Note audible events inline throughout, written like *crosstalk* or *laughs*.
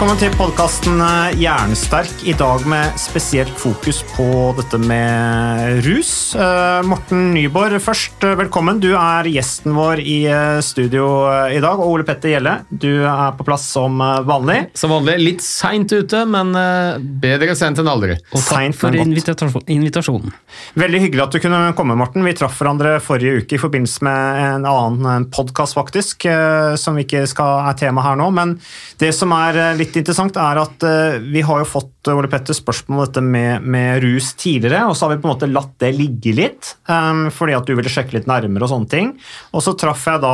Velkommen til podkasten Jernsterk, i dag med spesielt fokus på dette med rus. Eh, Morten Nyborg først, eh, velkommen. Du er gjesten vår i eh, studio eh, i dag. Og Ole Petter Gjelle, du er på plass som eh, vanlig. Som vanlig litt seint ute, men eh, bedre sent enn aldri. Og Takk for invitasjonen. Veldig hyggelig at du kunne komme, Morten. Vi traff hverandre forrige uke i forbindelse med en annen podkast, faktisk, eh, som ikke skal, er tema her nå. Men det som er eh, litt interessant, er at eh, vi har jo fått eh, Ole Petter, spørsmål om dette med, med rus tidligere, og så har vi på en måte latt det ligge litt, um, fordi at du ville sjekke litt nærmere og sånne ting. Og så traff jeg da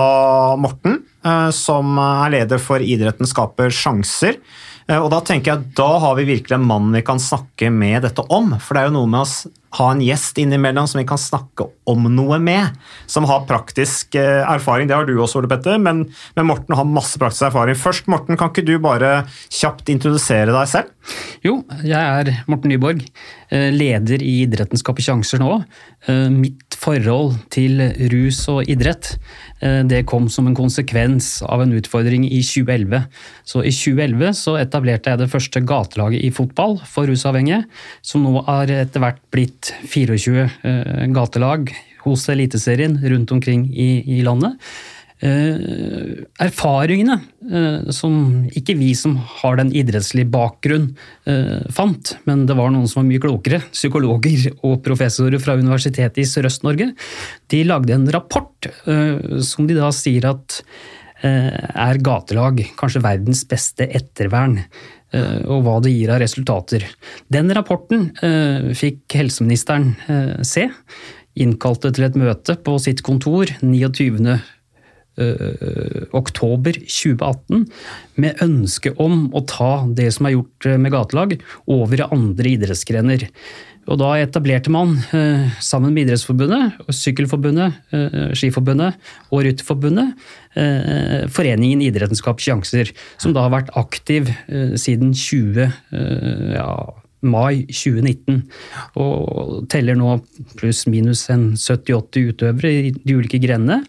Morten, uh, som er leder for Idretten skaper sjanser. Uh, Og da tenker jeg at da har vi virkelig en mann vi kan snakke med dette om. For det er jo noe med å s- ha en gjest innimellom som vi kan snakke om noe med. Som har praktisk eh, erfaring. Det har du også, Ole Petter, men, men Morten har masse praktisk erfaring. Først, Morten, kan ikke du bare kjapt introdusere deg selv? Jo, jeg er Morten Nyborg, eh, leder i Idretten skaper sjanser nå. Eh, Mitt forhold til rus og idrett det kom som en konsekvens av en utfordring i 2011. Så I 2011 så etablerte jeg det første gatelaget i fotball for rusavhengige, som nå har etter hvert blitt 24 eh, gatelag hos Eliteserien rundt omkring i, i landet. Eh, erfaringene eh, som ikke vi som har den idrettslige bakgrunn eh, fant, men det var noen som var mye klokere, psykologer og professorer fra Universitetet i Sørøst-Norge, de lagde en rapport som de da sier at er gatelag kanskje verdens beste ettervern, og hva det gir av resultater. Den rapporten eh, fikk helseministeren eh, se, innkalte til et møte på sitt kontor 29 eh, oktober 2018 med ønske om å ta det som er gjort eh, med gatelag, over i andre idrettsgrener. Og da etablerte man, eh, sammen med Idrettsforbundet, Sykkelforbundet, eh, Skiforbundet og Rytterforbundet, eh, Foreningen Idrettenskap sjanser, som da har vært aktiv siden 20, eh, ja, mai 2019. Og teller nå pluss-minus en 70-80 utøvere i de ulike grenene.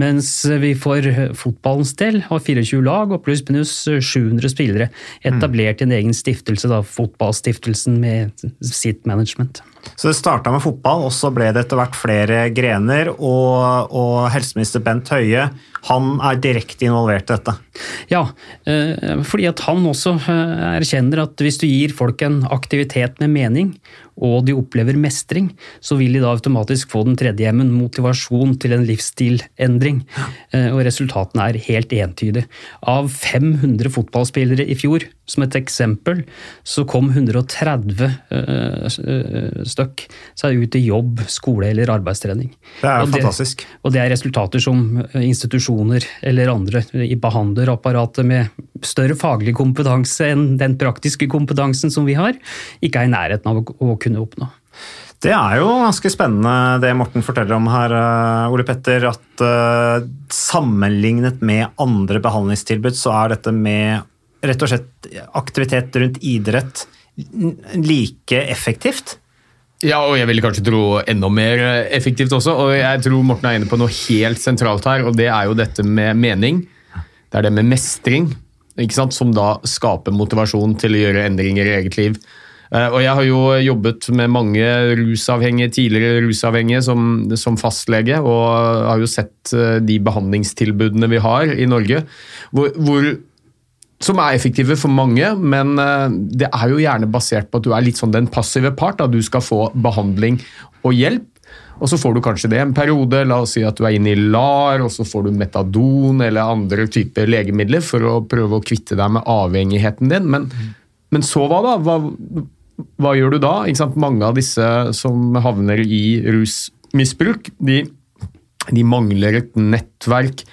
Mens vi for fotballens del har 24 lag og pluss-minus 700 spillere. Etablert i en egen stiftelse, da, Fotballstiftelsen med sitt management. Så det starta med fotball, og så ble det etter hvert flere grener. Og, og helseminister Bent Høie han er direkte involvert i dette. Ja, eh, fordi at han også eh, erkjenner at hvis du gir folk en aktivitet med mening, og de opplever mestring, så vil de da automatisk få den tredje hjemmen, motivasjon til en livsstilendring. Eh, Og resultatene er helt entydige. Av 500 fotballspillere i fjor, som et eksempel, så kom 130 eh, eh, stykk seg ut i jobb, skole eller arbeidstrening. Det er Og fantastisk. Og det er resultater som eh, institusjoner eller andre i behandlerapparatet med større faglig kompetanse enn den praktiske kompetansen som vi har, ikke er i nærheten av å kunne oppnå. Det er jo ganske spennende det Morten forteller om her, eh, Ole Petter. At eh, sammenlignet med andre behandlingstilbud, så er dette med rett og slett aktivitet rundt idrett like effektivt. Ja, og jeg vil kanskje tro enda mer effektivt også. Og jeg tror Morten er inne på noe helt sentralt her, og det er jo dette med mening. Det er det med mestring, ikke sant? som da skaper motivasjon til å gjøre endringer i eget liv. Eh, Og jeg har jo jobbet med mange rusavhengige, tidligere rusavhengige som, som fastlege, og har jo sett eh, de behandlingstilbudene vi har i Norge, hvor, hvor, som er effektive for mange, men eh, det er jo gjerne basert på at du er litt sånn den passive part. At Du skal få behandling og hjelp, og så får du kanskje det en periode. La oss si at du er inne i LAR, og så får du metadon eller andre typer legemidler for å prøve å kvitte deg med avhengigheten din. Men, men så hva da? Hva, hva gjør du da? Mange av disse som havner i rusmisbruk, de, de mangler et nettverk.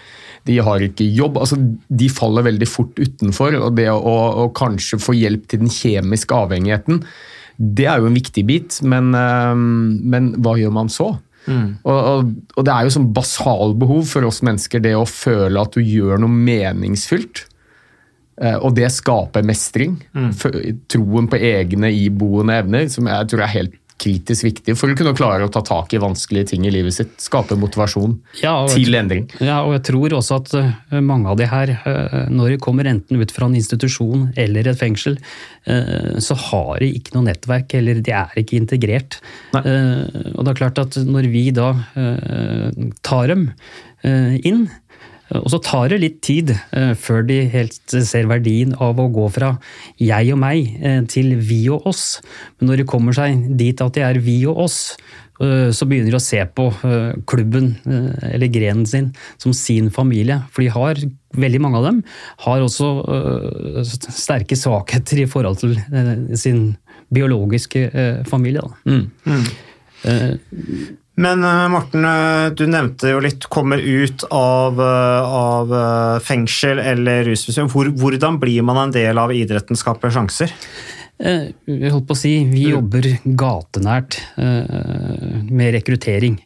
De har ikke jobb. altså De faller veldig fort utenfor. og Det å, å kanskje få hjelp til den kjemiske avhengigheten, det er jo en viktig bit, men, eh, men hva gjør man så? Og, og, og det er jo sånn basalbehov for oss mennesker, det å føle at du gjør noe meningsfylt. Eh, Og det skaper mestring. Mm. Troen på egne iboende evner, som jeg tror er helt kritisk viktig for å kunne klare å ta tak i vanskelige ting i livet sitt. Skape motivasjon Ja, og- til endring. Ja, og jeg tror også at eh, mange av de her, eh, når de kommer enten ut fra en institusjon eller et fengsel, eh, så har de ikke noe nettverk, eller de er ikke integrert. Nei. Og det er klart at når vi da tar dem inn, og så tar det litt tid eh, før de helt ser verdien av å gå fra jeg og meg eh, til vi og oss. Men når de kommer seg dit at de er vi og oss, eh, så begynner de å se på eh, klubben eh, eller grenen sin som sin familie. For de har, veldig mange av dem har også eh, sterke svakheter i forhold til eh, sin biologiske eh, familie. Mm. Eh, Men eh, Morten, eh, du nevnte jo litt kommer ut av, eh, av fengsel eller rusmuseum. Hvor, hvordan blir man en del av idretten skaper sjanser? Eh, holdt på å si, vi jobber gatenært eh, med rekruttering.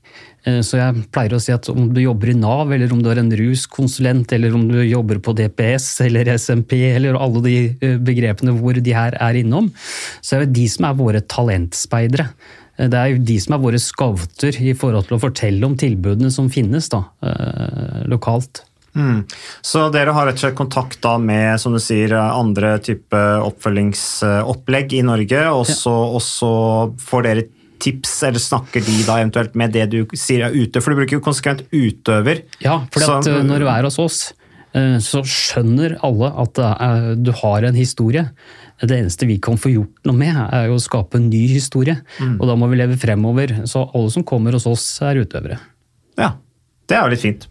Eh, Så jeg pleier å si at om du jobber i Nav, eller om du er en ruskonsulent, eller om du jobber på DPS eller SMP, eller alle de begrepene hvor de her er innom, så er det de som er våre talentspeidere. Eh, Det er jo de som er våre skauter i forhold til å fortelle om tilbudene som finnes da, eh, lokalt. Mm. Så dere har rett og slett kontakt da med som du sier, andre type oppfølgingsopplegg i Norge, og så, og så får dere tips, eller snakker de da eventuelt med det du sier er ute? For du bruker jo konsekvent utøver. Ja, for eh, når du er hos oss, så skjønner alle at du har en historie. Det eneste vi kan få gjort noe med, er jo å skape en ny historie. Mm. Og da må vi leve fremover. Så alle som kommer hos oss, er utøvere. Ja, det er jo litt fint.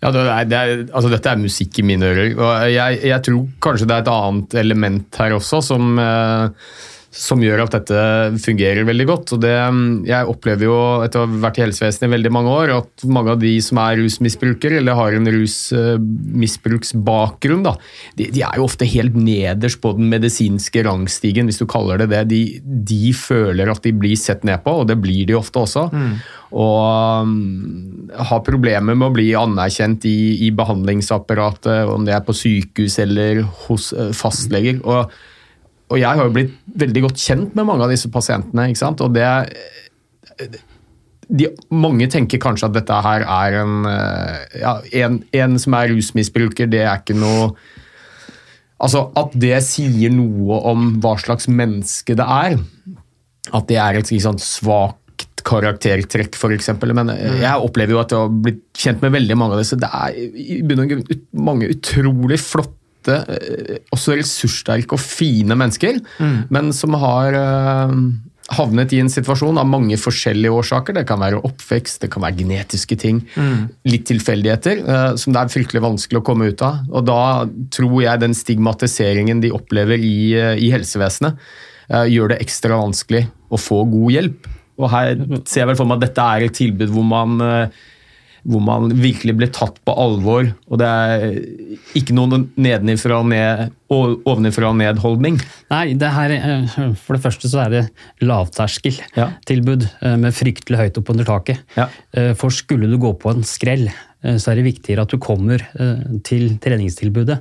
Ja, det er, det er, altså Dette er musikk i mine ører. og jeg, jeg tror kanskje det er et annet element her også som, eh, som gjør at dette fungerer veldig godt. og det, Jeg opplever jo, etter å ha vært i helsevesenet i veldig mange år, at mange av de som er rusmisbrukere eller har en rusmisbruksbakgrunn, da, de, de er jo ofte helt nederst på den medisinske rangstigen, hvis du kaller det det. De, de føler at de blir sett ned på, og det blir de ofte også. Og um, har problemer med å bli anerkjent i, i behandlingsapparatet, om det er på sykehus eller hos eh, fastleger. Og, og jeg har jo blitt veldig godt kjent med mange av disse pasientene. ikke sant? Og det de, Mange tenker kanskje at dette her er en, eh, ja, en En som er rusmisbruker, det er ikke noe Altså, At det sier noe om hva slags menneske det er. At det er et sant, svakt karaktertrekk, f.eks. Men jeg opplever jo at jeg har blitt kjent med veldig mange av disse. Det er i bunn og grunn mange utrolig flotte, eh, også ressurssterke og fine mennesker, men som har eh, havnet i en situasjon av mange forskjellige årsaker. Det kan være oppvekst, det kan være genetiske ting, litt tilfeldigheter, eh, som det er fryktelig vanskelig å komme ut av. Og da tror jeg den stigmatiseringen de opplever i, i helsevesenet, gjør det ekstra vanskelig å få god hjelp. Og her ser jeg vel for meg at dette er et tilbud hvor man hvor man virkelig blir tatt på alvor, og det er ikke noen nedenifra og ned, ovenifra og ned-holdning. Nei, det her, eh, for det første så er det lavterskeltilbud ja. med fryktelig høyt opp under taket. Ja. Eh, For skulle du gå på en skrell, eh, så er det viktigere at du kommer eh, til treningstilbudet.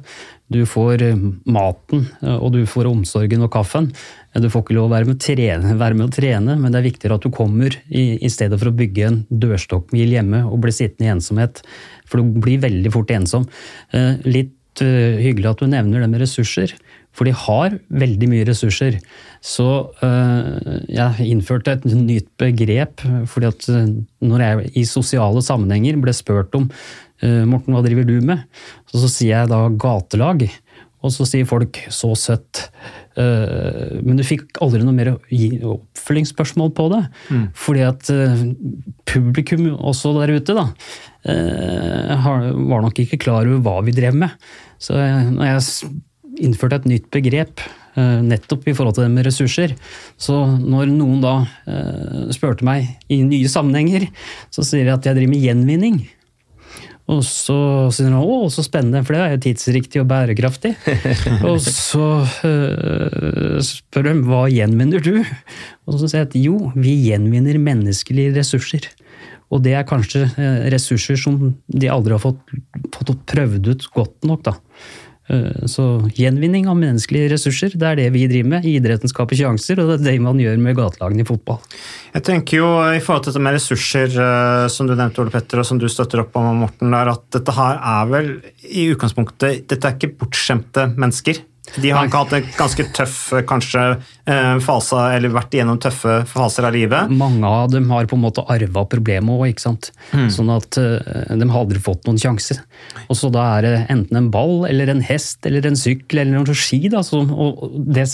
Du får eh, maten, eh, og du får omsorgen og kaffen. Eh, Du får ikke lov å være med, trene, være med å trene, men det er viktigere at du kommer i, i stedet for å bygge en dørstokkmil hjemme og bli sittende i ensomhet. For du blir veldig fort ensom. Eh, Litt eh, hyggelig at du nevner det med ressurser. For de har veldig mye ressurser. Så øh, jeg innførte et nytt begrep, fordi at når jeg i sosiale sammenhenger ble spurt om Morten, hva driver du med? Så, så sier jeg da gatelag. Og så sier folk 'så søtt'. Uh, men du fikk aldri noe mer oppfølgingsspørsmål på det. Mm. Fordi at uh, publikum også der ute, da, uh, var nok ikke klar over hva vi drev med. Så når jeg innførte et nytt begrep nettopp i forhold til det med ressurser, så når noen da spurte meg i nye sammenhenger, så sier jeg at jeg driver med gjenvinning. Og så sier han å, så spennende, for det er jo tidsriktig og bærekraftig. *laughs* og så øh, spør de hva gjenvinner du? Og så sier jeg at jo, vi gjenvinner menneskelige ressurser. Og det er kanskje øh, ressurser som de aldri har fått, fått prøvd ut godt nok. da. Eh, så gjenvinning av menneskelige ressurser, det er det vi driver med. Idretten skaper sjanser, og det er det man gjør med gatelagene i fotball. Jeg tenker jo i forhold til dette med ressurser, eh, som du nevnte, Ole Petter, og som du støtter opp om, Morten, der, at dette her er vel i utgangspunktet Dette er ikke bortskjemte mennesker. De har ikke hatt en ganske tøff kanskje, eh, fase, eller vært igjennom tøffe faser av livet. Mange av dem har på en måte arva problemet òg, ikke sant. Mm. Sånn at eh, de har aldri fått noen sjanse. Og så da er det enten en ball eller en hest eller en sykkel eller noen ski, da, som, og det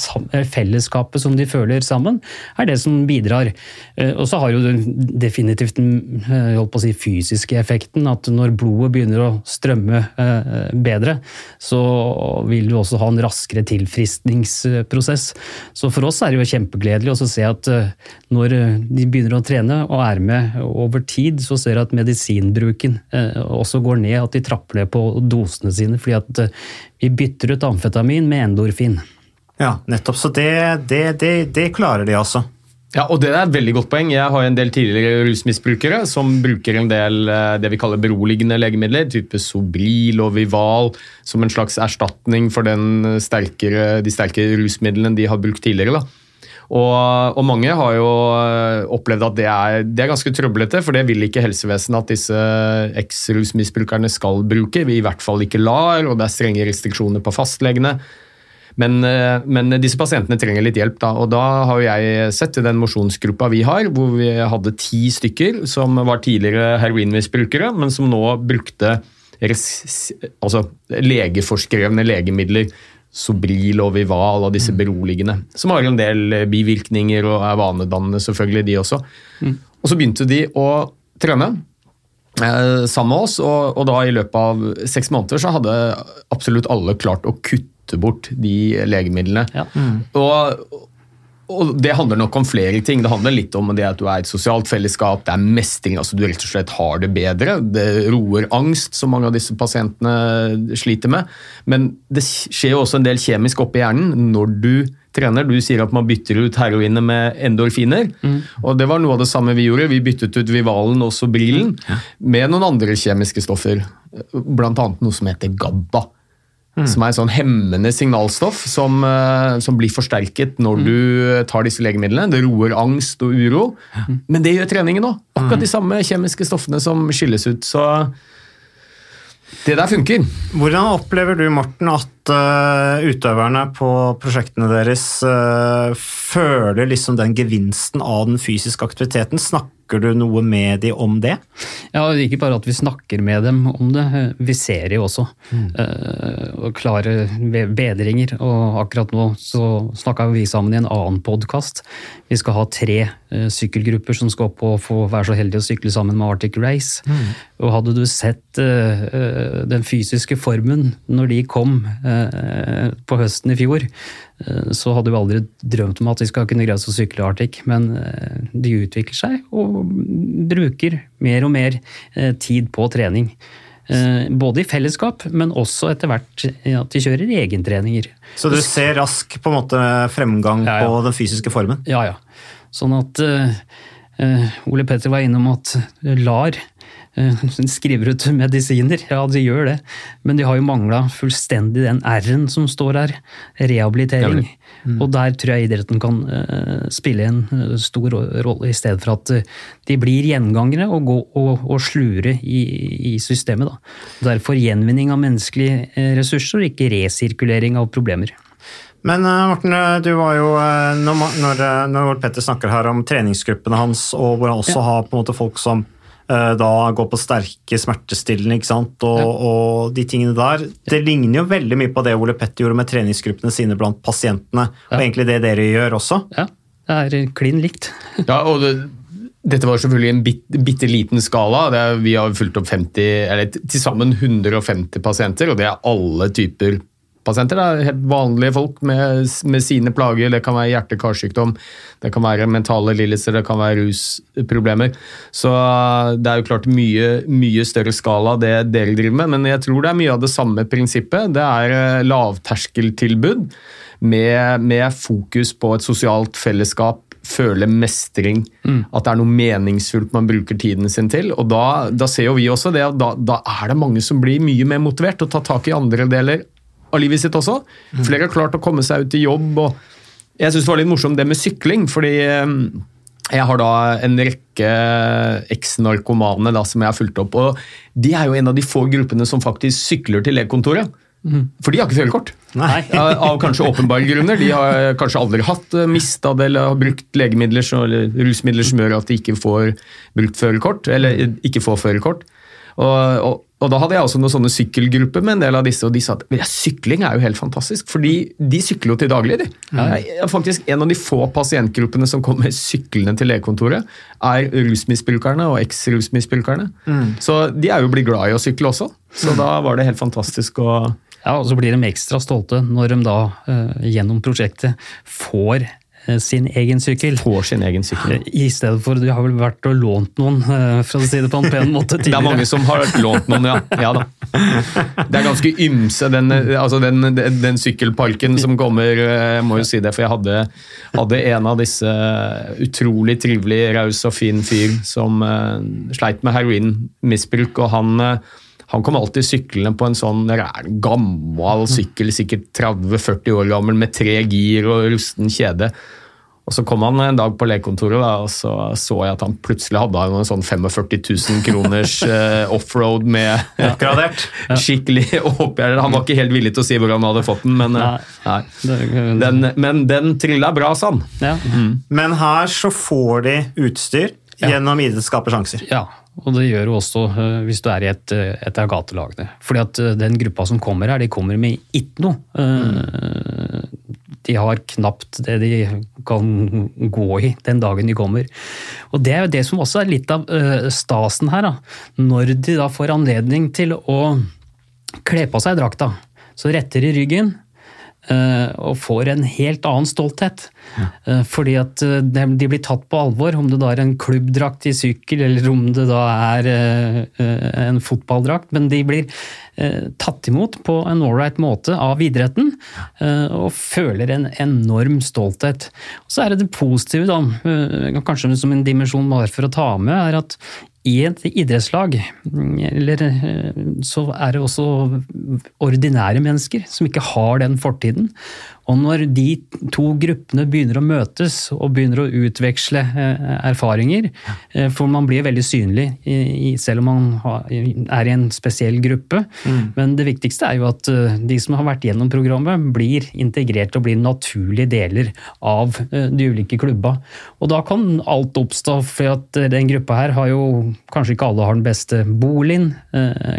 fellesskapet som de føler sammen, er det som bidrar. Eh, og så har jo definitivt den på å si, fysiske effekten, at når blodet begynner å strømme bedre, så vil du også ha en rask raskere tilfriskningsprosess. Så for oss er det jo kjempegledelig å se at eh, når eh, de begynner å trene og er med over tid, så ser jeg at medisinbruken eh, også går ned, at de trapper ned på dosene sine. fordi at vi bytter ut amfetamin med endorfin. Ja, nettopp. Så det, det, det, det klarer de altså. Ja, og Det er et veldig godt poeng. Jeg har en del tidligere rusmisbrukere som bruker en del eh, det vi kaller beroligende legemidler, type Sobril og Vival, som en slags erstatning for sterkere, de sterke rusmidlene de har brukt tidligere. da. Og, og, mange har jo eh, opplevd at det er, det er, ganske trøblete, for det vil ikke helsevesenet at disse eks-rusmisbrukerne skal bruke. Vi i hvert fall ikke lar, og det er strenge restriksjoner på fastlegene. Men, eh, men, disse pasientene trenger litt hjelp, da. Og da har jeg sett i den mosjonsgruppa vi har, hvor vi hadde ti stykker som var tidligere heroinmisbrukere, men som nå brukte altså, legeforskrevne legemidler. Sobril og Vival og disse mm. beroligende. Som har en del bivirkninger og er vanedannende, selvfølgelig, de også. Mm. Og så begynte de å trene eh, sammen med oss, og, og, da i løpet av seks måneder så hadde absolutt alle klart å kutte kutte bort de legemidlene. Ja. Mm. Og, og Det handler nok om flere ting. Det handler litt om det at du er et sosialt fellesskap, det er mestring, altså du rett og slett har det bedre. Det roer angst, som mange av disse pasientene sliter med. Men det skjer jo også en del kjemisk oppi hjernen når du trener. Du sier at man bytter ut heroinet med endorfiner. Mm. og Det var noe av det samme vi gjorde. Vi byttet ut Vivalen og Sobrilen mm. ja. med noen andre kjemiske stoffer. Blant annet noe som heter GABA. Mm. Som er en sånn hemmende signalstoff som, uh, som blir forsterket når mm. du tar disse legemidlene. Det roer angst og uro. Mm. Men det gjør treningen òg. Akkurat de samme kjemiske stoffene som skilles ut. Så det der funker. Hvordan opplever du, Morten, at uh, utøverne på prosjektene deres uh, føler liksom den gevinsten av den fysiske aktiviteten? Snakker Snakker du noe med de om det? Ja, Ikke bare at vi snakker med dem om det, vi ser jo også. Mm. Uh, klare bedringer. Og akkurat nå så snakka vi sammen i en annen podkast. Vi skal ha tre uh, sykkelgrupper som skal opp og få være så heldige å sykle sammen med Arctic Race. Mm. Og hadde du sett uh, den fysiske formen når de kom på høsten i fjor, så hadde vi aldri drømt om at de skal kunne greie å sykle Arctic, men eh, de utvikler seg og bruker mer og mer eh, tid på trening. Både i fellesskap, men også etter hvert at de kjører egentreninger. Så du ser rask på en måte fremgang ja, ja. på den fysiske formen? Ja, ja. Sånn at uh, Ole Petter var innom at LAR Eh, *laughs* skriver ut medisiner, ja de gjør det, men de har jo mangla fullstendig den R-en som står her. Rehabilitering. Mm. Og der tror jeg idretten kan uh, spille en uh, stor rolle, i stedet for at de blir gjengangere og, gå, og, og slure i, i systemet. Da. Derfor gjenvinning av menneskelige ressurser, ikke resirkulering av problemer. Men eh, Morten, eh, du var jo, eh, når, når, eh, når Petter snakker her om treningsgruppene hans, og hvor han også har på en måte folk som eh, da går på sterke smertestillende ikke sant? Og, og de tingene der. Det ligner jo veldig mye på det Ole Petter gjorde med treningsgruppene sine blant pasientene, og egentlig det dere gjør også. Ja, det er klin likt. *laughs* Ja, og det, dette var selvfølgelig en bit, bitte liten skala. Det er, vi har fulgt opp 50, eller til sammen 150 pasienter, og det er alle typer pasienter. Det er helt vanlige folk med, med sine plager. Det kan være hjerte-karsykdom, det kan være mentale lidelser, det kan være rusproblemer. Så det er jo klart mye, mye større skala det dere driver med, men jeg tror det er mye av det samme prinsippet. Det er eh, lavterskeltilbud med, med fokus på et sosialt fellesskap føle mestring, at det er noe meningsfullt man bruker tiden sin til. Og da, da ser jo vi også det, da, da er det mange som blir mye mer motivert og tar tak i andre deler av livet sitt også. Flere har klart å komme seg ut i jobb. og Jeg syns det var litt morsomt det med sykling, fordi eh, jeg har da en rekke eks-narkomane som jeg har fulgt opp. og De er jo en av de få gruppene som faktisk sykler til legekontoret. For de har ikke førerkort. *laughs* Av kanskje åpenbare grunner. De har kanskje aldri hatt mista det eller har brukt legemidler eller rusmidler som gjør at de ikke får brukt førerkort, eller ikke får førerkort. Og, og, og da hadde jeg også noen sånne sykkelgrupper med en del av disse, og de sa at ja, sykling er jo helt fantastisk, fordi de sykler jo til daglig. De. Jeg er faktisk En av de få pasientgruppene som kommer syklende til legekontoret, er rusmisbrukerne og eks-rusmisbrukerne. Så de er jo blitt glad i å sykle også, så da var det helt fantastisk å Ja, og så blir de ekstra stolte når de da eh, gjennom prosjektet får sin egen sykkel. På sin egen sykkel. I stedet for Du har vel vært og lånt noen, eh, for å si det på en pen måte, tidligere. Det er mange som har lånt noen, ja. ja da. Det er ganske ymse, den, altså den, den, den sykkelparken som kommer. Jeg må jo si det, for jeg hadde, hadde en av disse utrolig trivelig, raus og fin fyr som uh, sleit med heroinmisbruk. og han, eh, han kom alltid syklende på en sånn ræl, gammel sykkel, sikkert 30-40 år gammel, med tre gir og rusten kjede. Og Så kom han en dag på legekontoret, da, og så så jeg at han plutselig hadde en sånn 45 000 kroners *laughs* eh, offroad med *laughs* Oppgradert. *laughs* skikkelig oppgjør. Han var ikke helt villig til å si hvor han hadde fått den, men, eh, nei. Den, men den trilla bra, sa han. Ja. Men her så får de utstyr Ja. gjennom sjanser. Ja, og det gjør du også eh, hvis du er i et, eh, et av gatelagene. Fordi at eh, den gruppa som kommer her, de kommer med ikke noe. Mm. De har knapt det de kan gå i den dagen de kommer. Og det er jo det som også er litt av stasen her. Da. Når de da får anledning til å kle på seg drakta, så retter de ryggen. Eh, og får en helt annen stolthet. Eh, Fordi at eh, de de blir tatt på alvor, om det da er en klubbdrakt i sykkel, eller om det da er en fotballdrakt. Men de blir tatt imot på en ålreit måte av idretten, og føler en enorm stolthet. Og så er det det positive, da, kanskje som en dimensjon bare for å ta med, er at i et idrettslag eller, eh, så er det også ordinære mennesker som ikke har den fortiden. Og når de to gruppene begynner å møtes og begynner å utveksle eh, erfaringer, eh, for man blir veldig synlig selv om man er i en spesiell gruppe, men det viktigste er jo at eh, de som har vært gjennom programmet, blir integrert og blir naturlige deler av de ulike klubba. Og da kan alt oppstå, for at den gruppa her har jo Kanskje ikke alle har den beste boligen,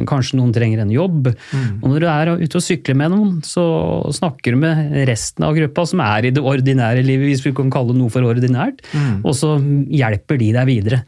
kanskje noen trenger en jobb. Og når du er ute og sykler med noen, så snakker du med resten av gruppa som er i det ordinære livet, hvis vi kan kalle noe for ordinært, og så hjelper de deg videre.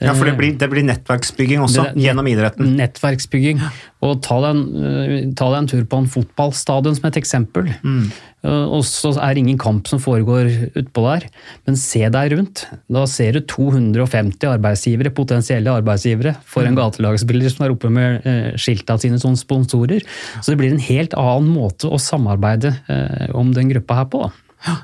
Ja, for det blir, det blir nettverksbygging også, Det- gjennom idretten. Nettverksbygging. Og ta deg, en, eh, ta deg en tur på en fotballstadion som et eksempel. Mm. Og så er det ingen kamp som foregår utpå der, men se deg rundt. Da ser du 250 arbeidsgivere, potensielle arbeidsgivere for en gatelagsspiller som er oppe med eh, skilta sine som sponsorer. Så det blir en helt annen måte å samarbeide eh, om den gruppa her på. da.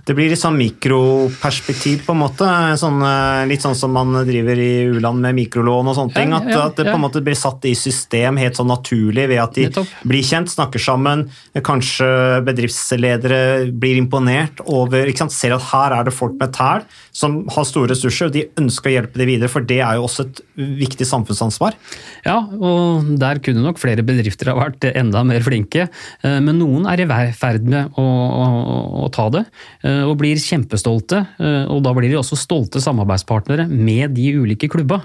Det blir litt sånn mikroperspektiv, på en måte. Sånn, eh, litt sånn som man driver i u-land med mikrolån og sånne ting. At, at det på en måte blir satt i system helt sånn naturlig ved at de blir kjent, snakker sammen. Kanskje bedriftsledere blir imponert over? Ser at her er det folk med tæl som har store ressurser, og de ønsker å hjelpe dem videre, for det er jo også et viktig samfunnsansvar. Ja, og der kunne nok flere bedrifter ha vært enda mer flinke. Eh, Men noen er i ferd med å, å, å ta det, og blir kjempestolte. eh, Og da blir de også stolte samarbeidspartnere med de ulike klubba.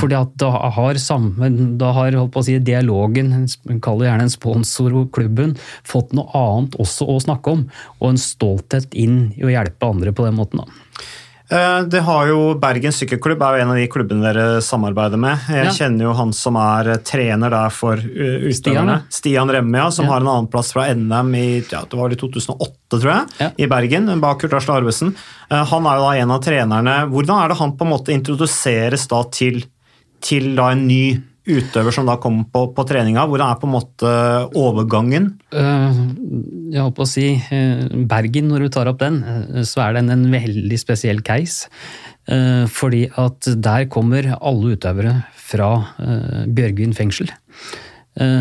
Fordi at da har, sammen, da har holdt på å si, dialogen, kall det gjerne en sponsor og klubben, fått noe annet også å snakke om. Og en stolthet inn i å hjelpe andre på den måten. da. Eh, Det har jo Bergen sykkelklubb er jo en av de klubbene dere samarbeider med. Jeg Ja. kjenner jo han som er eh, trener der for Stian, utøverne. Stian Remme, ja, som Ja. har en annen plass fra NM i ja, det var i 2008, tror jeg, i Bergen, bak Kurt Arsle Arvesen. Eh, Han er jo da en av trenerne. Hvordan er det han på en måte introduseres da til, til da en ny utøver som da kommer på, på treninga? Hvordan er på en måte overgangen? Eh, Jeg holdt på å si eh, Bergen, når du tar opp den, eh, så er den en veldig spesiell case. Fordi at der kommer alle utøvere fra Bjørgvin fengsel.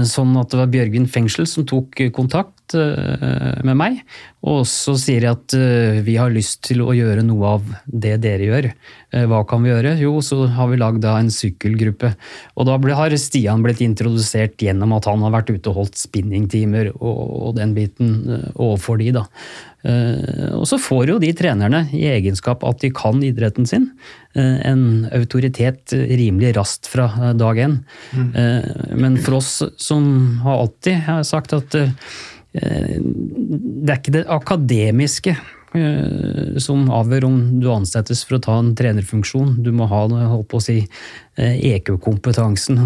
Sånn at det var Bjørgvin fengsel som tok kontakt eh, med meg, og så sier de at eh, vi har lyst til å gjøre noe av det dere gjør. Eh, Hva kan vi gjøre? Jo, så har vi lagd en sykkelgruppe. Og da har Stian blitt introdusert gjennom at han har vært ute og holdt spinningtimer og, den biten overfor de, da. Og så får jo de trenerne, i egenskap at de kan idretten sin, en autoritet rimelig raskt fra dag én. Eh, Men for oss som har alltid har sagt at det er ikke det akademiske eh, som avgjør om du ansettes for å ta en trenerfunksjon. Du må ha holdt på å si, eh, EQ-kompetansen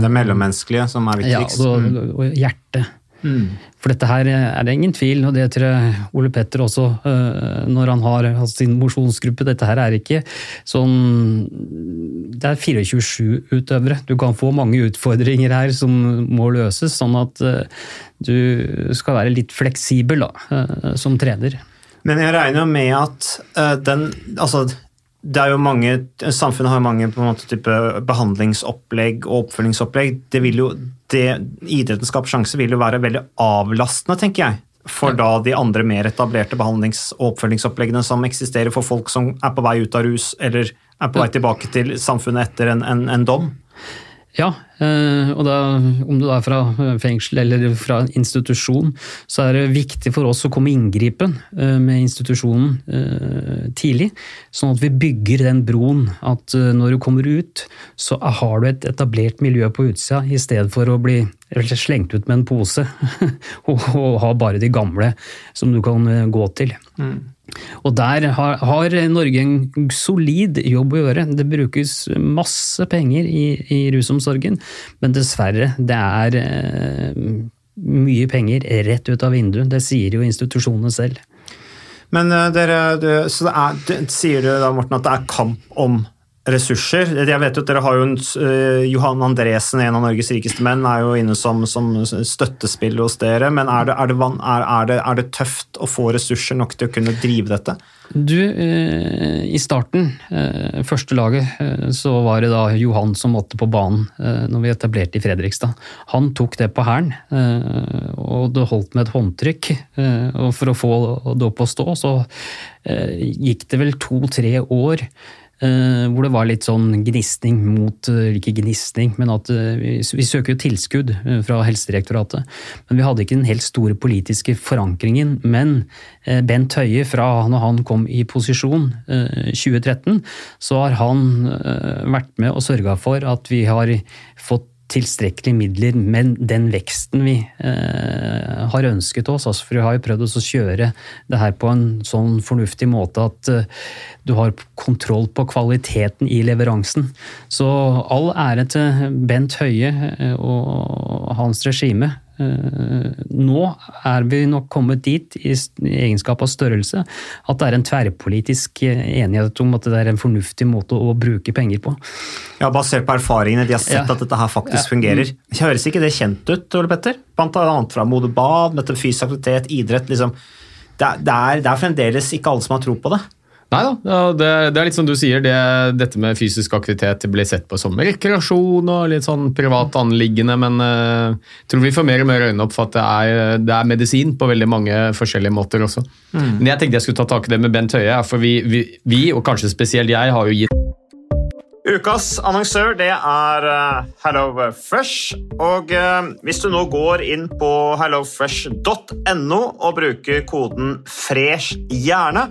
Det mellommenneskelige som er ja, og, og hjertet. For dette her er det ingen tvil, og det tror jeg Ole Petter også, øh, når han har sin mosjonsgruppe. Dette her er ikke sånn Det er 24-7-utøvere. Du kan få mange utfordringer her som må løses, sånn at øh, du skal være litt fleksibel da, øh, som trener. Men jeg regner jo med at eh, den Altså, det er jo mange Samfunnet har jo mange på en måte type behandlingsopplegg og oppfølgingsopplegg. Det vil jo det Idretten skaper sjanse vil jo være veldig avlastende, tenker jeg. For da de andre mer etablerte behandlings- og oppfølgingsoppleggene som eksisterer for folk som er på vei ut av rus, eller er på vei tilbake til samfunnet etter en, en, en dom. Ja, eh, og da, om du er fra fengsel eller fra institusjon, så er det viktig for oss å komme i inngripen eh, med institusjonen eh, tidlig, sånn at vi bygger den broen. At eh, når du kommer ut, så har du et etablert miljø på utsida, i stedet for å bli slengt ut med en pose *laughs* og, ha bare de gamle som du kan eh, gå til. Og der har, har Norge en solid jobb å gjøre. Det brukes masse penger i, i rusomsorgen, men dessverre, det er eh, mye penger rett ut av vinduet. Det sier jo institusjonene selv. Men uh, dere, du, så det er, du, sier du da, Morten, at det er kamp om ressurser? Jeg vet jo at dere har jo en, uh, Johan Andresen, en av Norges rikeste menn, er jo inne som, som støttespiller hos dere. Men er det, er, det, van- er, det, er det tøft å få ressurser nok til å kunne drive dette? Du, uh, i starten, uh, første laget, så var det da Johan som måtte på banen når vi etablerte i Fredrikstad. Han tok det på hælen, og det holdt med et håndtrykk. Og for å få det opp å stå, så gikk det vel to-tre år hvor det var litt sånn gnisning mot eh, Ikke gnisning, men at eh, vi, vi søker jo tilskudd eh, fra Helsedirektoratet. Men vi hadde ikke den helt store politiske forankringen. Men eh, Bent Høie, fra når han kom i posisjon eh, 2013, så har han eh, vært med og sørga for at vi har fått tilstrekkelige midler, men den veksten vi eh, har ønsket oss. Altså, for vi har jo prøvd å kjøre det her på en sånn fornuftig måte at eh, du har kontroll på kvaliteten i leveransen. Så all ære til Bent Høie eh, og hans regime. Eh, Nå er vi nok kommet dit, i egenskap av størrelse, at det er en tverrpolitisk eh, enighet om at det er en fornuftig måte å bruke penger på. Ja, Basert på erfaringene de har sett Ja. at dette her faktisk Ja. fungerer. Høres ikke det kjent ut, Ole Petter? Blant annet fra Mode Bad, fysisk aktivitet, idrett. liksom. det, er, det er fremdeles ikke alle som har tro på det. Nei da, ja, det, det er litt som du sier, det, dette med fysisk aktivitet blir sett på som rekreasjon og litt sånn privat anliggende, men eh, jeg tror vi får mer og mer øynene opp for at det er, det er medisin på veldig mange forskjellige måter også. Men jeg tenkte jeg skulle ta tak i det med Bent Høie, for vi, vi, vi, og kanskje spesielt jeg, har jo gitt Ukas annonsør det er HelloFresh. Og eh, hvis du nå går inn på hellofresh.no og bruker koden 'fresh hjerne',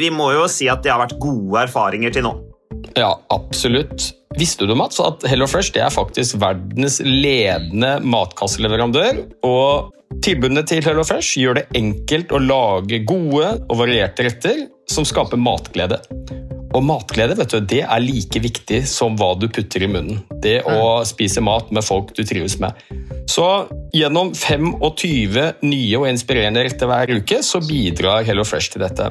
vi må jo si at det har vært gode erfaringer til nå. Ja, absolutt. Visste du, Mats, at HelloFresh det er faktisk verdens ledende matkasseleverandør? Og tilbudene til HelloFresh gjør det enkelt å lage gode og varierte retter som skaper matglede. Og matglede vet du, det er like viktig som hva du putter i munnen. Det å spise mat med folk du trives med. Så gjennom 25 nye og inspirerende retter hver uke så bidrar HelloFresh til dette.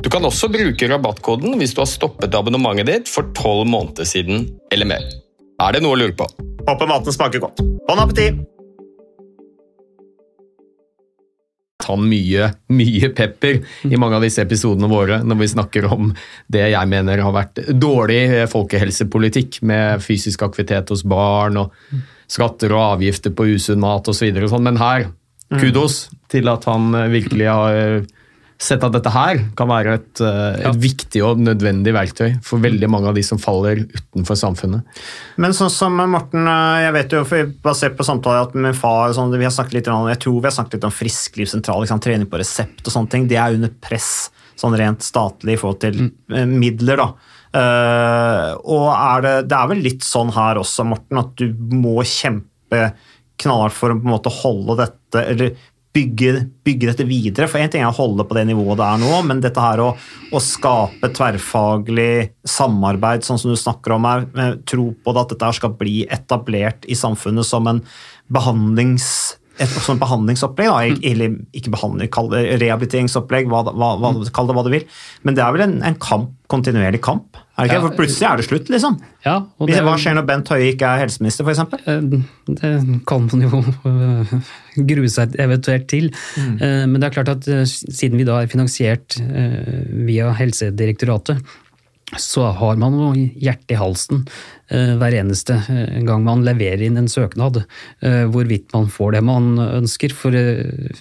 Du kan også bruke rabattkoden hvis du har stoppet abonnementet ditt for tolv måneder siden eller mer. Er det noe å lure på? Håper maten smaker godt. Bon appétit! han mye, mye pepper i mange av disse episodene våre når vi snakker om det jeg mener har vært dårlig folkehelsepolitikk med fysisk aktivitet hos barn og skatter og avgifter på usunn mat osv. Sånn. Men her, kudos til at han virkelig har sett at dette her kan være et, et ja. viktig og nødvendig verktøy for veldig mange av de som faller utenfor samfunnet. Men sånn som Morten, eh, jeg vet jo basert på samtaler at min far sånn, vi har snakket litt om, Jeg tror vi har snakket litt om frisklivssentral, liksom, trening på resept og sånne ting. Det er under press, sånn rent statlig i forhold til mm. midler, da. Uh, og er det, det er vel litt sånn her også, Morten, at du må kjempe knallhardt for å på en måte holde dette eller bygge, bygge dette videre. For én ting er å holde på det nivået det er nå, men dette her å, å skape tverrfaglig samarbeid, sånn som du snakker om her, tro på det at dette her skal bli etablert i samfunnet som en behandlings et sånn behandlingsopplegg, da, eller ikke behandling, kall det rehabiliteringsopplegg, hva, hva, hva, kall det hva du vil. Men det er vel en, en kamp, kontinuerlig kamp? Er det ikke? Ja. For plutselig er det slutt, liksom. Ja, det- Hva skjer når Bent Høie ikke er helseminister, f.eks.? Eh, Det kan man jo grue seg eventuelt til. Mm. Men det er klart at eh, siden vi da er finansiert eh, via Helsedirektoratet, så har man jo hjertet i halsen eh, hver eneste eh, gang man leverer inn en søknad, eh, hvorvidt man får det man ønsker. For,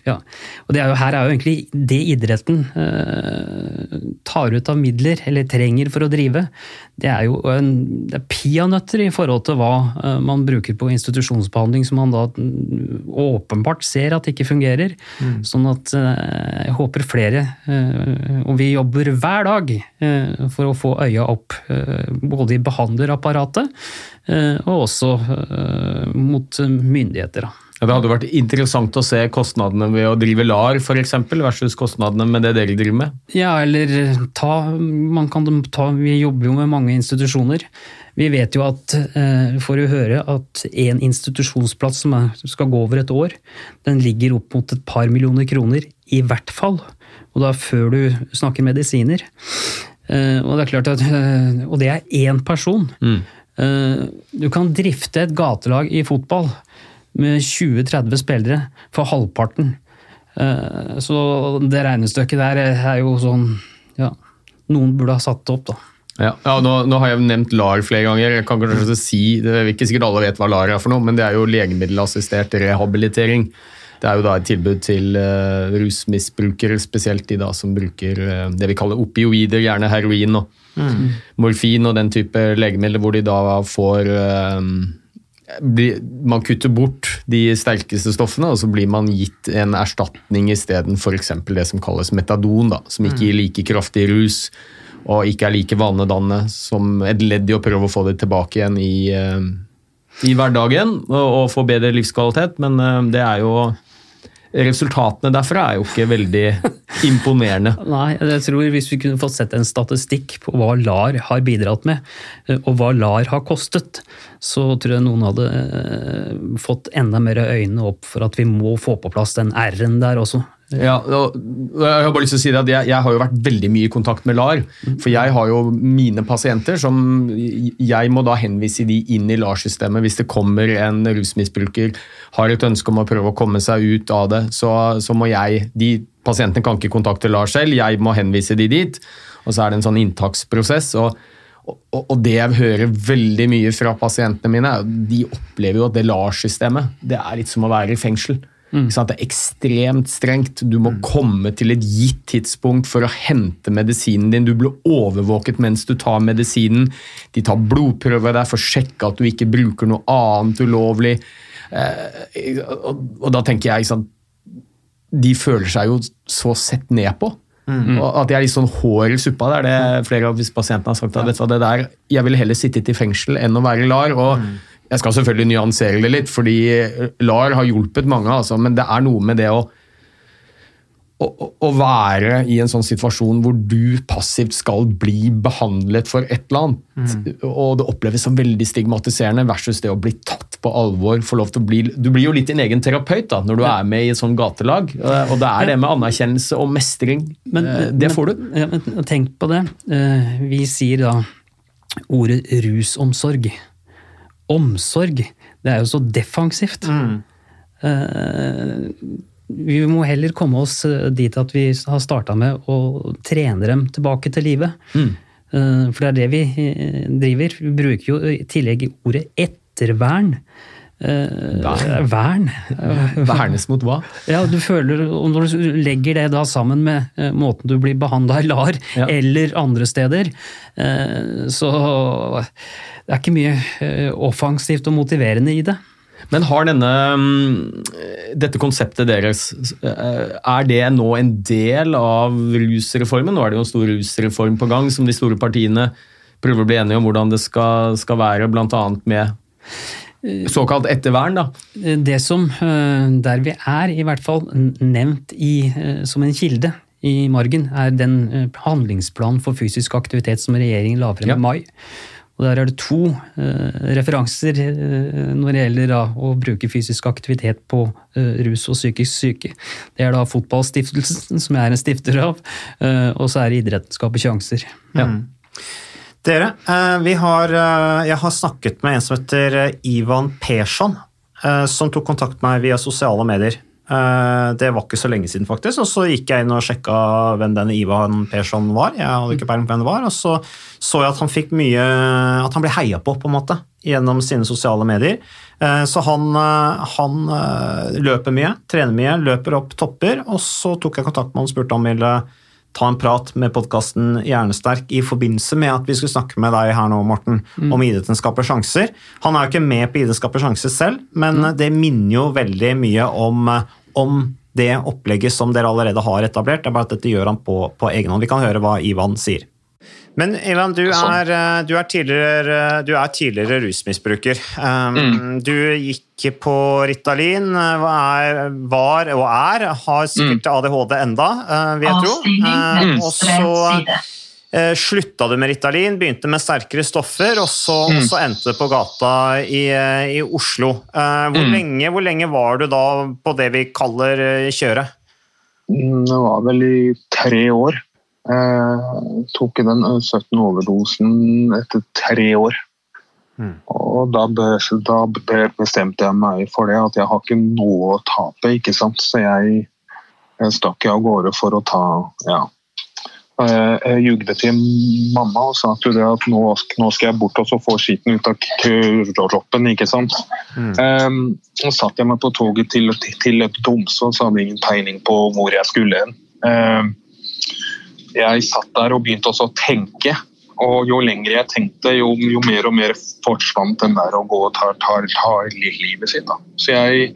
ja. Og er jo, her er jo egentlig det idretten tar ut av midler, eller trenger for å drive, det er jo en, det er peanøtter i forhold til hva eh, man bruker på institusjonsbehandling, som man da mm, åpenbart ser at ikke fungerer. Mm. Sånn at eh, jeg håper flere, eh, og vi jobber hver dag for å få øya opp både i behandlerapparatet eh, og også mot myndigheter. da. Ja, det hadde vært interessant å se kostnadene ved å drive LAR for eksempel, versus kostnadene med det dere driver med. Ja, eller ta, man kan ta Vi jobber jo med mange institusjoner. Vi vet jo at, eh, får jo høre at en institusjonsplass som er, skal gå over et år, den ligger opp mot et par millioner kroner, i hvert fall. Og da før du snakker medisiner. Eh, Og det er klart at, eh, og det er én person. Eh, Du kan drifte et gatelag i fotball med 20-30 spillere for halvparten. Eh, Så det regnestykket der er jo sånn Ja, noen burde ha satt det opp, da. Ja, ja nå, nå har jeg nevnt LAR flere ganger. Jeg kan kanskje si, det er ikke sikkert alle vet hva LAR er for noe, men det er jo legemiddelassistert rehabilitering. Det er jo da et tilbud til uh, rusmisbrukere, spesielt de da som bruker uh, det vi kaller opioider, gjerne heroin og Mm. morfin og den type legemidler, hvor de da får uh, bli, Man kutter bort de sterkeste stoffene, og så blir man gitt en erstatning isteden, f.eks. det som kalles metadon, da, som ikke gir like kraftig rus og ikke er like vanedannende som et ledd i å prøve å få det tilbake igjen i, eh, i hverdagen og, og få bedre livskvalitet, men eh, det er jo Resultatene derfra er jo ikke veldig imponerende. *laughs* Nei, jeg tror hvis vi kunne fått sett en statistikk på hva LAR har bidratt med, eh, og hva LAR har kostet, så tror jeg noen hadde eh, fått enda mer øynene opp for at vi må få på plass den R-en der også. Ja, og jeg har bare lyst til å si det at jeg, jeg har jo vært veldig mye i kontakt med LAR. For jeg har jo mine pasienter som Jeg må da henvise de inn i LAR-systemet hvis det kommer en rusmisbruker, har et ønske om å prøve å komme seg ut av det. Så, så må jeg De pasientene kan ikke kontakte LAR selv, jeg må henvise de dit. Og så er det en sånn inntaksprosess. og og, det jeg hører veldig mye fra pasientene mine, de opplever jo at det LAR-systemet det er litt som å være i fengsel. Sant? Det er ekstremt strengt. Du må komme til et gitt tidspunkt for å hente medisinen din. Du blir overvåket mens du tar medisinen. De tar blodprøver der for å sjekke at du ikke bruker noe annet ulovlig. Eh, og, og da tenker jeg sånn De føler seg jo så sett ned på. Og at de er litt sånn hår i suppa. Det er det flere av pasientene har sagt. at hva, det der, Jeg ville heller sittet i fengsel enn å være LAR. og Jeg skal selvfølgelig nyansere det litt, fordi LAR har hjulpet mange, altså, men det er noe med det å å, å- være i en sånn situasjon hvor du passivt skal bli behandlet for et eller annet, og det oppleves som veldig stigmatiserende, versus det å bli tatt på alvor. få lov til å bli, Du blir jo litt din egen terapeut da, når du er med i et sånt gatelag, og det er det med anerkjennelse og mestring. Men, det får du. Ja, men tenk på det. Eh, Vi sier da ordet rusomsorg. Omsorg. Det er jo så defensivt. Eh, Vi må heller komme oss eh, dit at vi har starta med å trene dem tilbake til livet. Eh, For det er det vi driver. Vi bruker jo i tillegg ordet ettervern. Eh, Vern. Vern. *laughs* Vernes mot hva? Ja, du føler, og Når du legger det da sammen med eh, måten du blir behandla i LAR Ja. eller andre steder, eh, så det er ikke mye eh, offensivt og motiverende i det. Men har denne, mm, dette konseptet deres, eh, er det nå en del av rusreformen? Nå er det jo en stor rusreform på gang, som de store partiene prøver å bli enige om hvordan det skal, skal være, bl.a. med såkalt ettervern. da. Det som, eh, der vi er, i hvert fall nevnt i, eh, som en kilde i margen, er den eh, handlingsplanen for fysisk aktivitet som regjeringen la frem Ja. i mai. Og Der er det to referanser når det gjelder da, å bruke fysisk aktivitet på rus og psykisk syke. Det er da Fotballstiftelsen, som jeg er en stifter av, og så er det Idretten skaper sjanser. Ja. Dere, eh, har, eh, jeg har snakket med en som heter eh, Ivan Persson, som tok kontakt med meg via sosiale medier. Det var ikke så lenge siden, faktisk. Og så gikk jeg inn og sjekka hvem denne Ivan Persson var. Jeg hadde ikke peiling på hvem det var. Og så så jeg at han fikk mye At han ble heia på, på en måte, gjennom sine sosiale medier. Så han, han løper mye, trener mye, løper opp topper. Og så tok jeg kontakt med han og spurte om han ville ta en prat med podkasten Hjernesterk i forbindelse med at vi skulle snakke med deg her nå, Morten, om idretten skaper sjanser. Han er jo ikke med på Idretten skaper sjanser selv, men det minner jo veldig mye om, om det opplegget som dere allerede har etablert. Det er bare at dette gjør han på, på egen hånd. Vi kan høre hva Ivan sier. Men Ivan, du er, eh, du er, tidligere, du er tidligere rusmisbruker. Um, Du gikk på Ritalin, eh, er, var og er, har sikkert ADHD enda, eh, vil jeg tro. Eh, Og så eh, slutta du med Ritalin, begynte med sterkere stoffer, og så, og så endte du på gata i, eh, i Oslo. Eh, Hvor, lenge, hvor lenge var du da på det vi kaller eh, kjøret? Mm, Det var vel i tre år. Jeg tok den 17 overdosen etter tre år. Og da, da bestemte jeg meg for det, at jeg har ikke noe å tape, ikke sant. Så jeg, jeg stakk av gårde for å ta ja. Jeg, jeg jugde til mamma og sa til det at nå, nå skal jeg bort og så få skitten ut av kroppen, ikke sant. Um, og satt jeg meg på toget til, til, til Tromsø og så hadde jeg ingen peiling på hvor jeg skulle hen. Um, jeg satt der og begynte også å tenke. Og jo lenger jeg tenkte, jo, jo mer og mer forsvant den der å gå og ta, ta, ta livet sitt. Da. Så jeg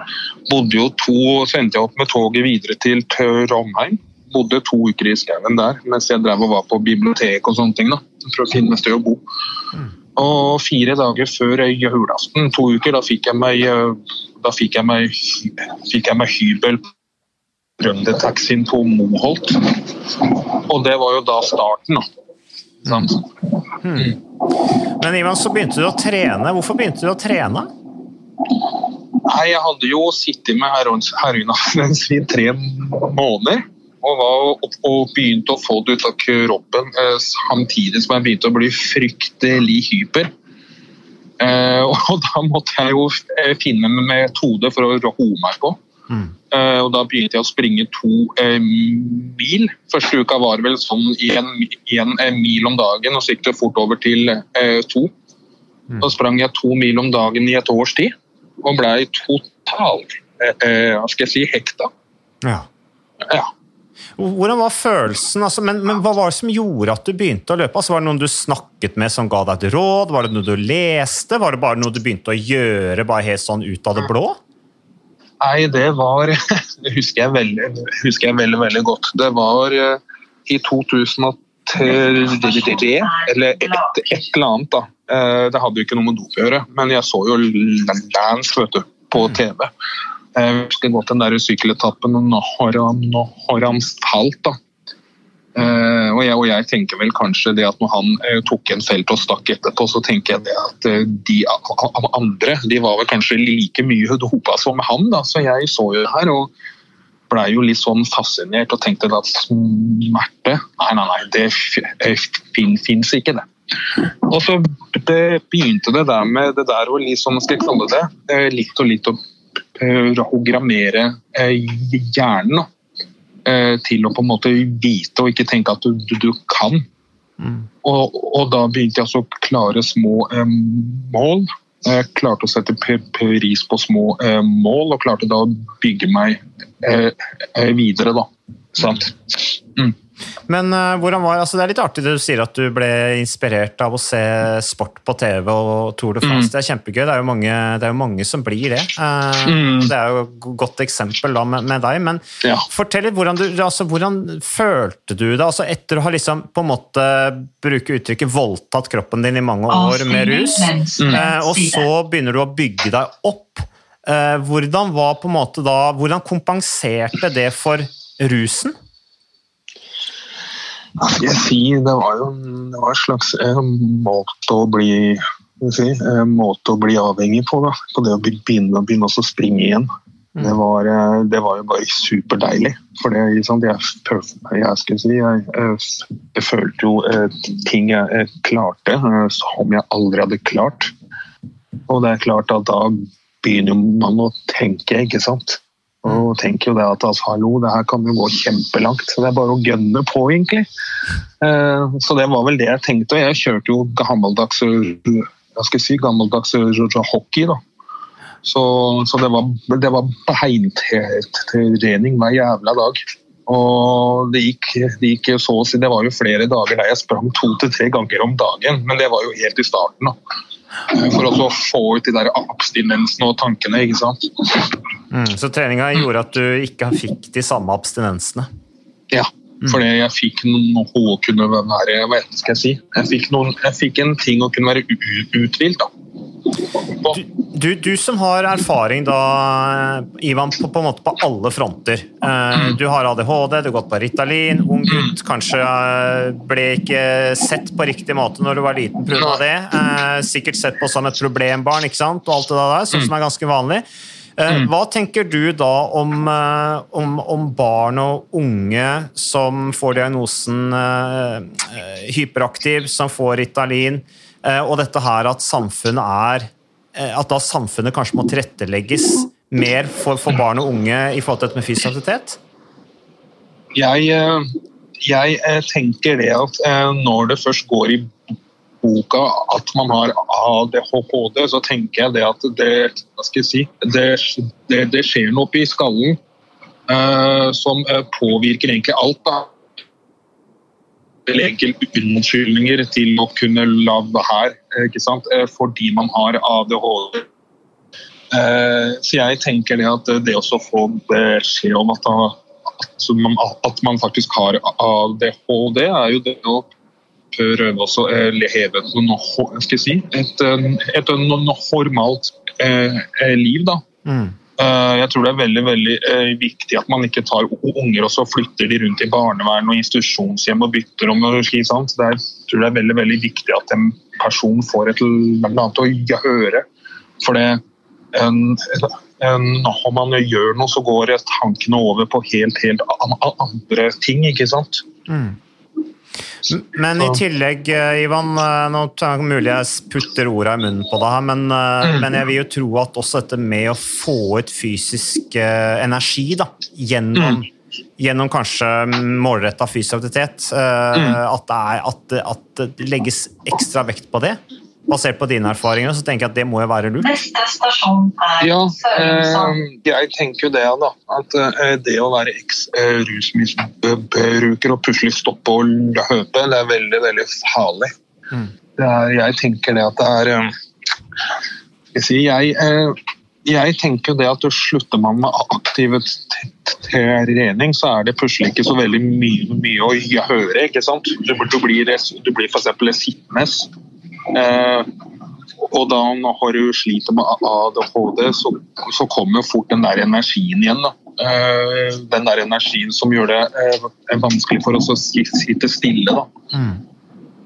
bodde jo to, så endte jeg opp med toget videre til Trondheim. Bodde to uker i skauen der mens jeg drev og var på bibliotek og sånne ting. da, For å finne sted å bo. Og fire dager før julaften, to uker, da fikk jeg meg, eh, da fikk jeg meg, fikk jeg meg hybel berømte taxien på Moholt. Og det var jo da starten, da. Sant? Men Ivan, så begynte du å trene. Hvorfor begynte du å trene? Nei, jeg hadde jo sittet med heroinabstinens i tre måneder. Og, var, og begynte å få det ut av kroppen eh, samtidig som jeg begynte å bli fryktelig hyper. Eh, og da måtte jeg jo eh, finne en metode for å roe meg på. Eh, og da begynte jeg å springe to eh, mil. Første uka var vel sånn én mil om dagen, og så gikk det fort over til eh, to. Da sprang jeg to mil om dagen i et års tid, og blei totalt eh, eh, hva skal jeg si, hekta. Ja. Ja. Hvordan var følelsen? Altså, men, men hva var det som gjorde at du begynte å løpe? Altså, var det noen du snakket med som ga deg et råd? Var det noe du leste? Var det bare noe du begynte å gjøre bare helt sånn ut av det blå? Nei, det var *laughs* Det husker jeg veldig, husker jeg veldig, veldig godt. Det var eh, i 2003, eller et, et eller annet, da. Eh, Det hadde jo ikke noe med dop å gjøre, men jeg så jo Lance vet du, på TV. Jeg husker godt den der sykkeletappen, og han, nå har han falt, da. Eh, og, jeg, og jeg tenker vel kanskje det at når han eh, tok en felt og stakk etterpå, så tenker jeg det at eh, de andre de var vel kanskje like mye dopa som han. da, Så jeg så jo det her og blei jo litt sånn fascinert og tenkte at smerte Nei, nei, nei, det fin, fins ikke, det. Og så begynte det der med det der å liksom, skal jeg kalle det, litt og litt å programmere hjernen. da til å på en måte vite og ikke tenke at du, du, du kan. Og, og da begynte jeg å klare små eh, mål. Jeg klarte å sette pris på små eh, mål, og klarte da å bygge meg eh, eh, videre, da. Sant? Mm. Men uh, hvordan var, altså Det er litt artig det du sier at du ble inspirert av å se sport på TV og Tour de France. Mm. Det er kjempegøy. Det er jo mange, det er jo mange som blir det. Uh, Mm. Det er jo et godt eksempel da med, med deg. Men Ja. fortell litt, hvordan, du, altså, hvordan følte du det? Altså, etter å ha liksom på en måte bruke uttrykket voldtatt kroppen din i mange år med rus, Mm. uh, og så begynner du å bygge deg opp. Eh, hvordan var på en måte da, hvordan kompenserte det for rusen? Hva skal jeg si? Det var jo det var en slags eh, måte å bli si, eh, måte å bli avhengig på. Da. På det å begynne, begynne å springe igjen. Det, var, eh, det var jo bare superdeilig. For det, liksom, jeg, jeg, skulle si, jeg, jeg, jeg følte jo eh, ting jeg klarte eh, som jeg aldri hadde klart. Og det er klart at da begynner man å tenke, ikke sant. Og og tenker jo det at altså, hallo, det her kan jo gå kjempelangt. Så det er bare å gønne på, egentlig. Eh, så det var vel det jeg tenkte. Og jeg kjørte jo gammeldags, jeg skal si, gammeldags hockey, da. Så, så det var, det var beintrening hver jævla dag. Og det gikk, det gikk så å si Det var jo flere dager der jeg sprang to til tre ganger om dagen, men det var jo helt i starten. da. For å få ut de der abstinensene og tankene, ikke sant. Mm, så treninga gjorde at du ikke fikk de samme abstinensene? Ja, fordi jeg fikk noe å kunne være Hva skal jeg si? Jeg fikk, noen, jeg fikk en ting å kunne være uthvilt. da. Du, du, som har erfaring da, Ivan, på, på, en måte på alle fronter. Eh, du har ADHD, du har gått på Ritalin, ung gutt, kanskje eh, ble ikke sett på riktig måte når du var liten pga. det. Eh, sikkert sett på som et problembarn ikke sant? og alt det der, sånn som er ganske vanlig. Hva tenker du da om, om, om, barn og unge som får diagnosen hyperaktiv, som får Ritalin? Eh, og dette her at samfunnet er eh, At da samfunnet kanskje må tilrettelegges mer for, for barn og unge i forhold til dette med fysisk aktivitet? Jeg, eh, jeg, tenker det at når det først går i boka at man har ADHD, så tenker jeg det at det, si, det, det, det skjer noe oppi skallen uh, som påvirker egentlig alt. da enkel unnskyldninger til å kunne la her, ikke sant? Eh, fordi man har ADHD. Eh, så jeg tenker det at det å få beskjed om at, at, man, faktisk har ADHD, er jo det å prøve å leve et, si, et, et, normalt eh, liv. da. Mm. Eh, jeg tror det er veldig veldig eh, viktig at man ikke tar unger og så flytter de rundt i barnevern og institusjonshjem og bytter om. og slik, sant? Det er, jeg tror det er veldig veldig viktig at en person får et eller annet å gjøre. For det, en, en, når man gjør noe, så går tankene over på helt, helt andre ting. ikke sant? Mm. Men i tillegg, eh, Ivan, eh, nå er det mulig jeg putter orda i munnen på deg, men, eh, mm. men, jeg vil jo tro at også dette med å få ut fysisk energi da, gjennom, mm. gjennom kanskje målretta fysisk aktivitet, mm. at, det er, at, at det legges ekstra vekt på det? Basert på dine erfaringer, så tenker jeg at det må jo være lurt. Neste stasjon er ja, eh, jeg tenker jo det, da. At eh, det å være eks-rusmisbruker og plutselig stoppe å løpe, det er veldig, veldig farlig. Mm. Er, jeg tenker det at det er eh, Jeg sier jeg, eh, jeg tenker det at slutter man med aktiv trening, så er det plutselig ikke så veldig mye, mye å høre. ikke sant? Du, du blir, du blir f.eks. sittende Eh, og da når du sliter med ADHD, så, så kommer fort den der energien igjen. da. Eh, den der energien som gjør det eh, vanskelig for oss å sitte stille. Mm.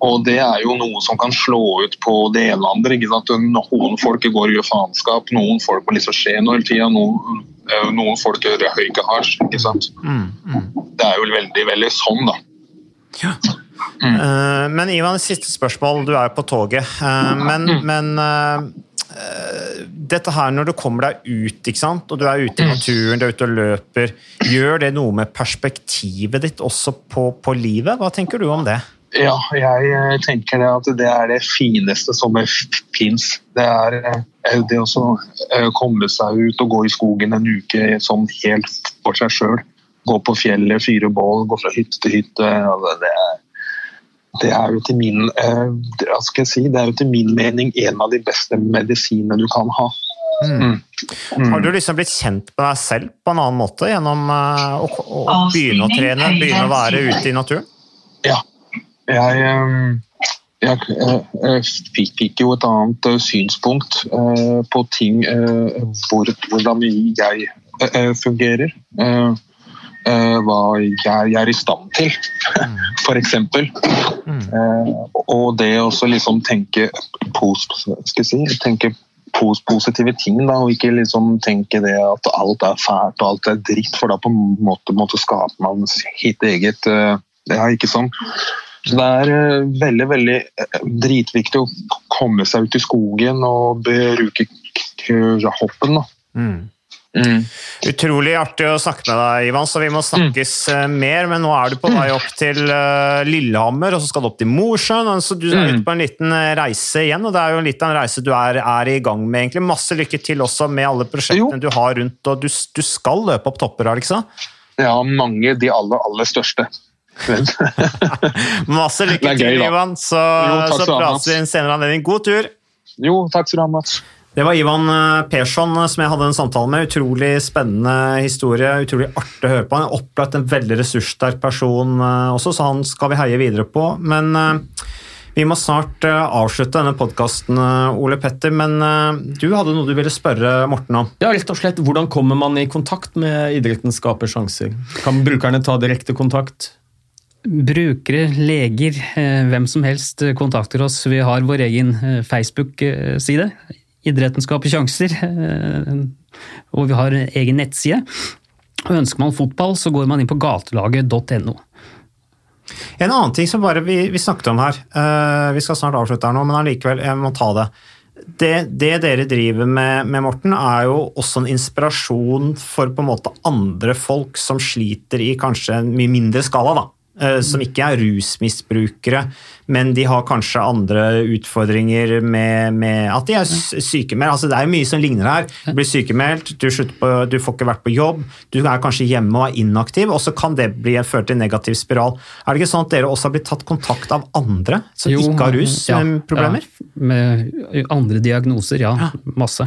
Og det er jo noe som kan slå ut på det ene og andre. Noen folk går og gjør faenskap, noen folk må liksom skje noe hele tida. Noen, noen folk høy hasj. Mm, mm. Det er jo veldig, veldig sånn, da. Ja. Mm. Men Ivan, siste spørsmål. Du er jo på toget. Eh, men, mm. men uh, dette her når du kommer deg ut, ikke sant? og du er ute i mm. naturen, du er ute og løper, gjør det noe med perspektivet ditt også på, på livet? Hva tenker du om det? Ja, jeg tenker at det er det fineste som fins. Det er det å komme seg ut og gå i skogen en uke sånn helt for seg sjøl. Gå på fjellet, fyre bål, gå fra hytte til hytte. Det er det er jo til min, eh, si, det er jo til min mening en av de beste medisinene du kan ha. Mm. Mm. Mm. Har du liksom blitt kjent med deg selv på en annen måte gjennom uh, å, å, begynne å trene, begynne å være ute i naturen? Ja. Jeg, eh, jeg, jeg, jeg fikk ikke jo et annet synspunkt uh, på ting uh, hvor, hvordan jeg fungerer. Eh, hva jeg er i stand til, *laughs* f.eks. Mm. Eh, og det å liksom tenke, pos, si, tenke pos, positive ting, da, og ikke liksom tenke det at alt er fælt og alt er dritt, for da på en måte, måte skaper man sitt eget Det er ikke sånn. Så det er veldig, veldig dritviktig å komme seg ut i skogen og bruke hoppen. da. Mm. Utrolig artig å snakke med deg, Ivan, så vi må snakkes mm. mer. Men nå er du på vei opp til eh, Lillehammer, og så skal du opp til Mosjøen. Så du er ute på en liten eh, reise igjen, og det er jo litt av en reise du er, er i gang med. egentlig. Masse lykke til også med alle prosjektene du har rundt, og du, du skal løpe opp topper, du? Ja, mange. De aller, aller største. *laughs* Masse lykke gøy, til, da. Ivan, så, Jo, så prates vi en senere anledning. God tur! Jo, takk skal du ha, Mats. Det var Ivan eh, Persson eh, som jeg hadde en samtale med. Utrolig spennende historie. Utrolig artig å høre på. Han er opplagt en veldig ressurssterk person eh, også, så han skal vi heie videre på. Men vi må snart avslutte denne podkasten, Ole Petter. Men du hadde noe du ville spørre Morten om? Ja, rett og slett, Hvordan kommer man i kontakt med Idretten skaper sjanser? Kan brukerne ta direkte kontakt? Brukere, leger, hvem som helst kontakter oss. Vi har vår egen Facebook-side. Idretten skaper sjanser. eh, Og vi har en egen nettside. Og ønsker man fotball, så går man inn på gatelaget.no. En annen ting som bare vi, vi snakket om her, uh, vi skal snart avslutte her nå, men allikevel, jeg må ta det. Det, det dere driver med, med, Morten, er jo også en inspirasjon for på en måte andre folk som sliter i kanskje en mye mindre skala, da. Eh, Som ikke er rusmisbrukere, men de har kanskje andre utfordringer med, med at de er sykemeldt. Altså, det er jo mye som ligner her. Du blir sykemeldt, du, på, du får ikke vært på jobb, du er kanskje hjemme og er inaktiv, og så kan det bli føre til en negativ spiral. Er det ikke sånn at dere også har blitt tatt kontakt av andre som Jo, ikke har rusproblemer? Ja, med andre diagnoser, ja. Masse.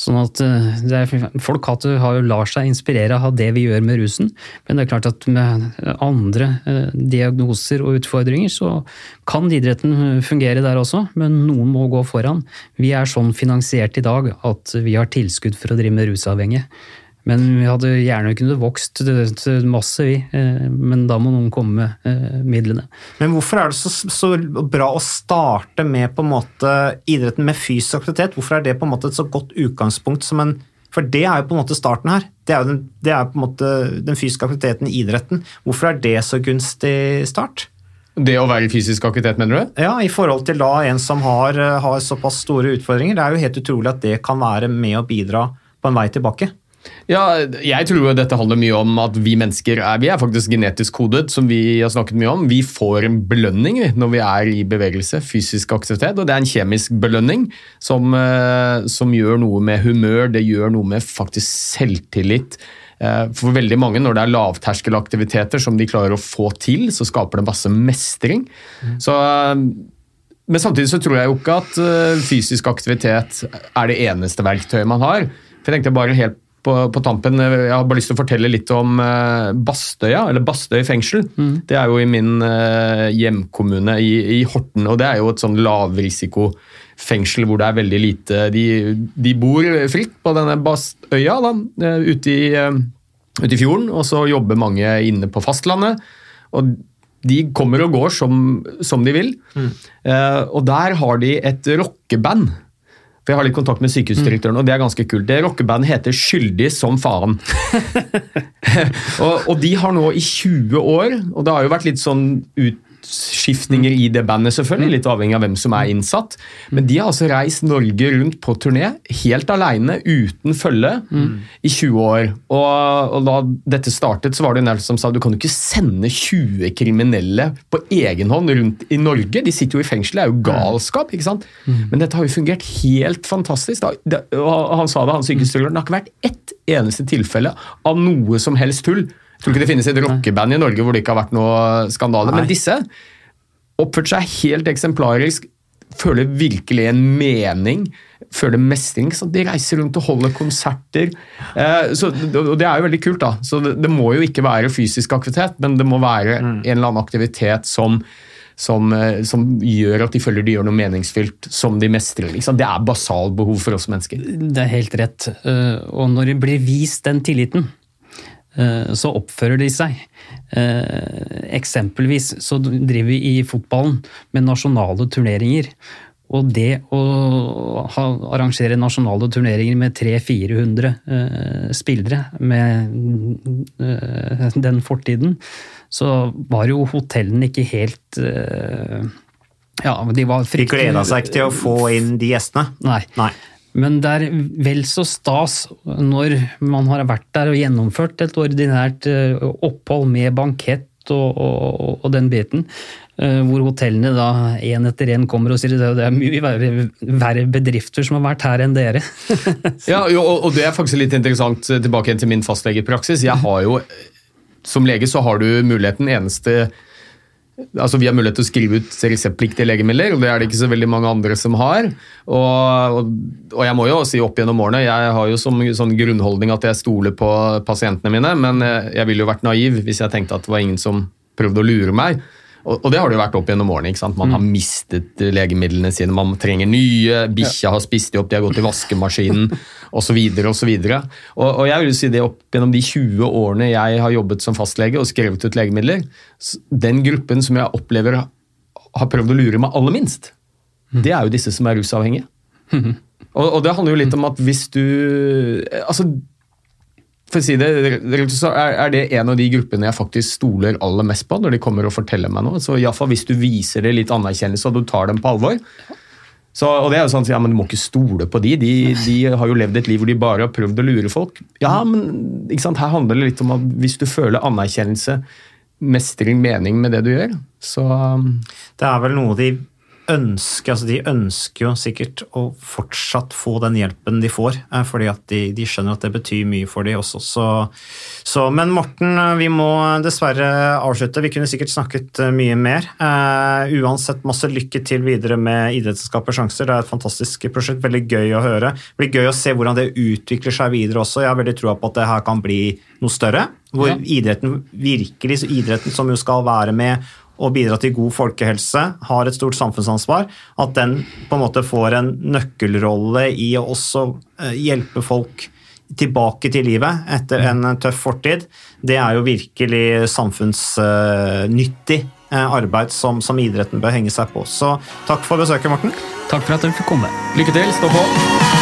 Sånn at eh, er, Folk har, jo lar seg inspirere av det vi gjør med rusen, men det er klart at med andre eh, diagnoser og utfordringer, så kan idretten fungere der også, men noen må gå foran. Vi er sånn finansiert i dag at vi har tilskudd for å drive med rusavhengige. Men vi hadde gjerne kunnet vokst masse, vi. eh, Men da må noen komme med eh, midlene. Men hvorfor er det så, så bra å starte med på en måte idretten med fysisk aktivitet? Hvorfor er det på en måte et så godt utgangspunkt som en For det er jo på en måte starten her. Det er jo den, det er på en måte den fysiske aktiviteten i idretten. Hvorfor er det så gunstig start? Det å være i fysisk aktivitet, mener du? Ja, I forhold til da en som har, har såpass store utfordringer. Det er jo helt utrolig at det kan være med å bidra på en vei tilbake. Ja, jeg tror jo dette handler mye om at vi mennesker er, vi er faktisk genetisk kodet, som vi har snakket mye om. Vi får en belønning når vi er i bevegelse, fysisk aktivitet, og det er en kjemisk belønning som, eh, som gjør noe med humør, det gjør noe med faktisk selvtillit. Eh, For veldig mange, når det er lavterskelaktiviteter som de klarer å få til, så skaper det masse mestring. Så eh, men samtidig så tror jeg jo ikke at fysisk aktivitet er det eneste verktøyet man har. For jeg tenkte bare helt på, på tampen, Jeg har bare lyst til å fortelle litt om eh, Bastøya, eller Bastøy fengsel. Det er jo i min eh, hjemkommune i, i Horten, og det er jo et sånn lavrisikofengsel hvor det er veldig lite De, de bor fritt på denne Bastøya da, eh, ute i, uh, ute i fjorden, og så jobber mange inne på fastlandet. og de kommer og går som, som de vil. Eh, og der har de et rockeband. For Jeg har litt kontakt med sykehusdirektøren, og det er ganske kult. Det rockebandet heter Skyldig som faen. *laughs* *laughs* og, og de har nå i 20 år, og det har jo vært litt sånn utskiftninger i det bandet, selvfølgelig, litt avhengig av hvem som er innsatt. Men de har altså reist Norge rundt på turné, helt alene, uten følge, i 20 år. Og, og da dette startet, så var det en del som sa du kan jo ikke sende 20 kriminelle på egen hånd rundt i Norge. De sitter jo i fengsel, det er jo galskap. ikke sant? Men dette har jo fungert helt fantastisk. Da. Og han sa det, han sykehusdirektøren, det har ikke vært ett eneste tilfelle av noe som helst tull. Tror ikke det finnes et rockeband i Norge hvor det ikke har vært noe skandale. Men disse oppførte seg helt eksemplarisk, føler virkelig en mening, føler mestring. Så de reiser rundt og holder konserter. Eh, så, og det er jo veldig kult, da. Så det, det må jo ikke være fysisk aktivitet, men det må være en eller annen aktivitet som som, eh, som gjør at de føler de gjør noe meningsfylt, som de mestrer. Liksom. Det er basalbehov for oss mennesker. Det er helt rett. Eh, Og når det blir vist den tilliten, så oppfører de seg. Eh, Eksempelvis så driver vi i fotballen med nasjonale turneringer. Og det å ha, arrangere nasjonale turneringer med 300-400 eh, spillere med eh, den fortiden, så var jo hotellene ikke helt eh, Ja, de var De gleda seg ikke til å få inn de gjestene. Nei. Nei. Men det er vel så stas når man har vært der og gjennomført et ordinært eh, opphold med bankett og, og, og den biten, eh, hvor hotellene da én etter én kommer og sier at det er mye verre, verre bedrifter som har vært her enn dere. *laughs* Ja, jo, og det er faktisk litt interessant eh, tilbake til min fastlegepraksis. Jeg har jo, Som lege så har du muligheten eneste Altså Vi har mulighet til å skrive ut reseptpliktige legemidler, og det er det ikke så veldig mange andre som har. Og, og, jeg må jo si opp gjennom årene, jeg har jo som sånn grunnholdning at jeg stoler på pasientene mine, men jeg, jeg ville jo vært naiv hvis jeg tenkte at det var ingen som prøvde å lure meg. Og, og det har det jo vært opp gjennom årene. ikke sant? Man har mistet eh, legemidlene sine, man trenger nye, bikkja har spist de opp, de har gått i vaskemaskinen *laughs* osv. osv. Og, og jeg vil jo si det opp gjennom de 20 årene jeg har jobbet som fastlege og skrevet ut legemidler, den gruppen som jeg opplever har prøvd å lure meg aller minst, det er jo disse som er rusavhengige. *laughs* Og, og det handler jo litt om at hvis du altså for å si det, så er det en av de gruppene jeg faktisk stoler aller mest på når de kommer og forteller meg noe. Så i alle fall hvis du viser det litt anerkjennelse og du tar dem på alvor. Så, og det er jo sånn, ja, men Du må ikke stole på de. de. De har jo levd et liv hvor de bare har prøvd å lure folk. Ja, men ikke sant? Her handler det litt om at hvis du føler anerkjennelse, mestring, mening med det du gjør, så Det er vel noe de ønsker, altså de ønsker jo sikkert å fortsatt få den hjelpen de får, eh, fordi at de, de skjønner at det betyr mye for de også. Så, så, men Morten, eh, vi må dessverre avslutte. Vi kunne sikkert snakket eh, mye mer. Uh, uansett, masse lykke til videre med Idrettsselskapets Sjanser. Det er et fantastisk prosjekt, veldig gøy å høre. Det blir gøy å se hvordan det utvikler seg videre også. Jeg har veldig troa på at det her kan bli noe større, hvor Ja. idretten virkelig, idretten som jo skal være med og bidra til god folkehelse, har et stort samfunnsansvar, at den på en måte får en nøkkelrolle i å også eh, hjelpe folk tilbake til livet etter en eh, tøff fortid, det er jo virkelig samfunnsnyttig eh, arbeid som, som idretten bør henge seg på. Så takk for besøket, Morten. Takk for at du fikk komme. lykke til, stå på!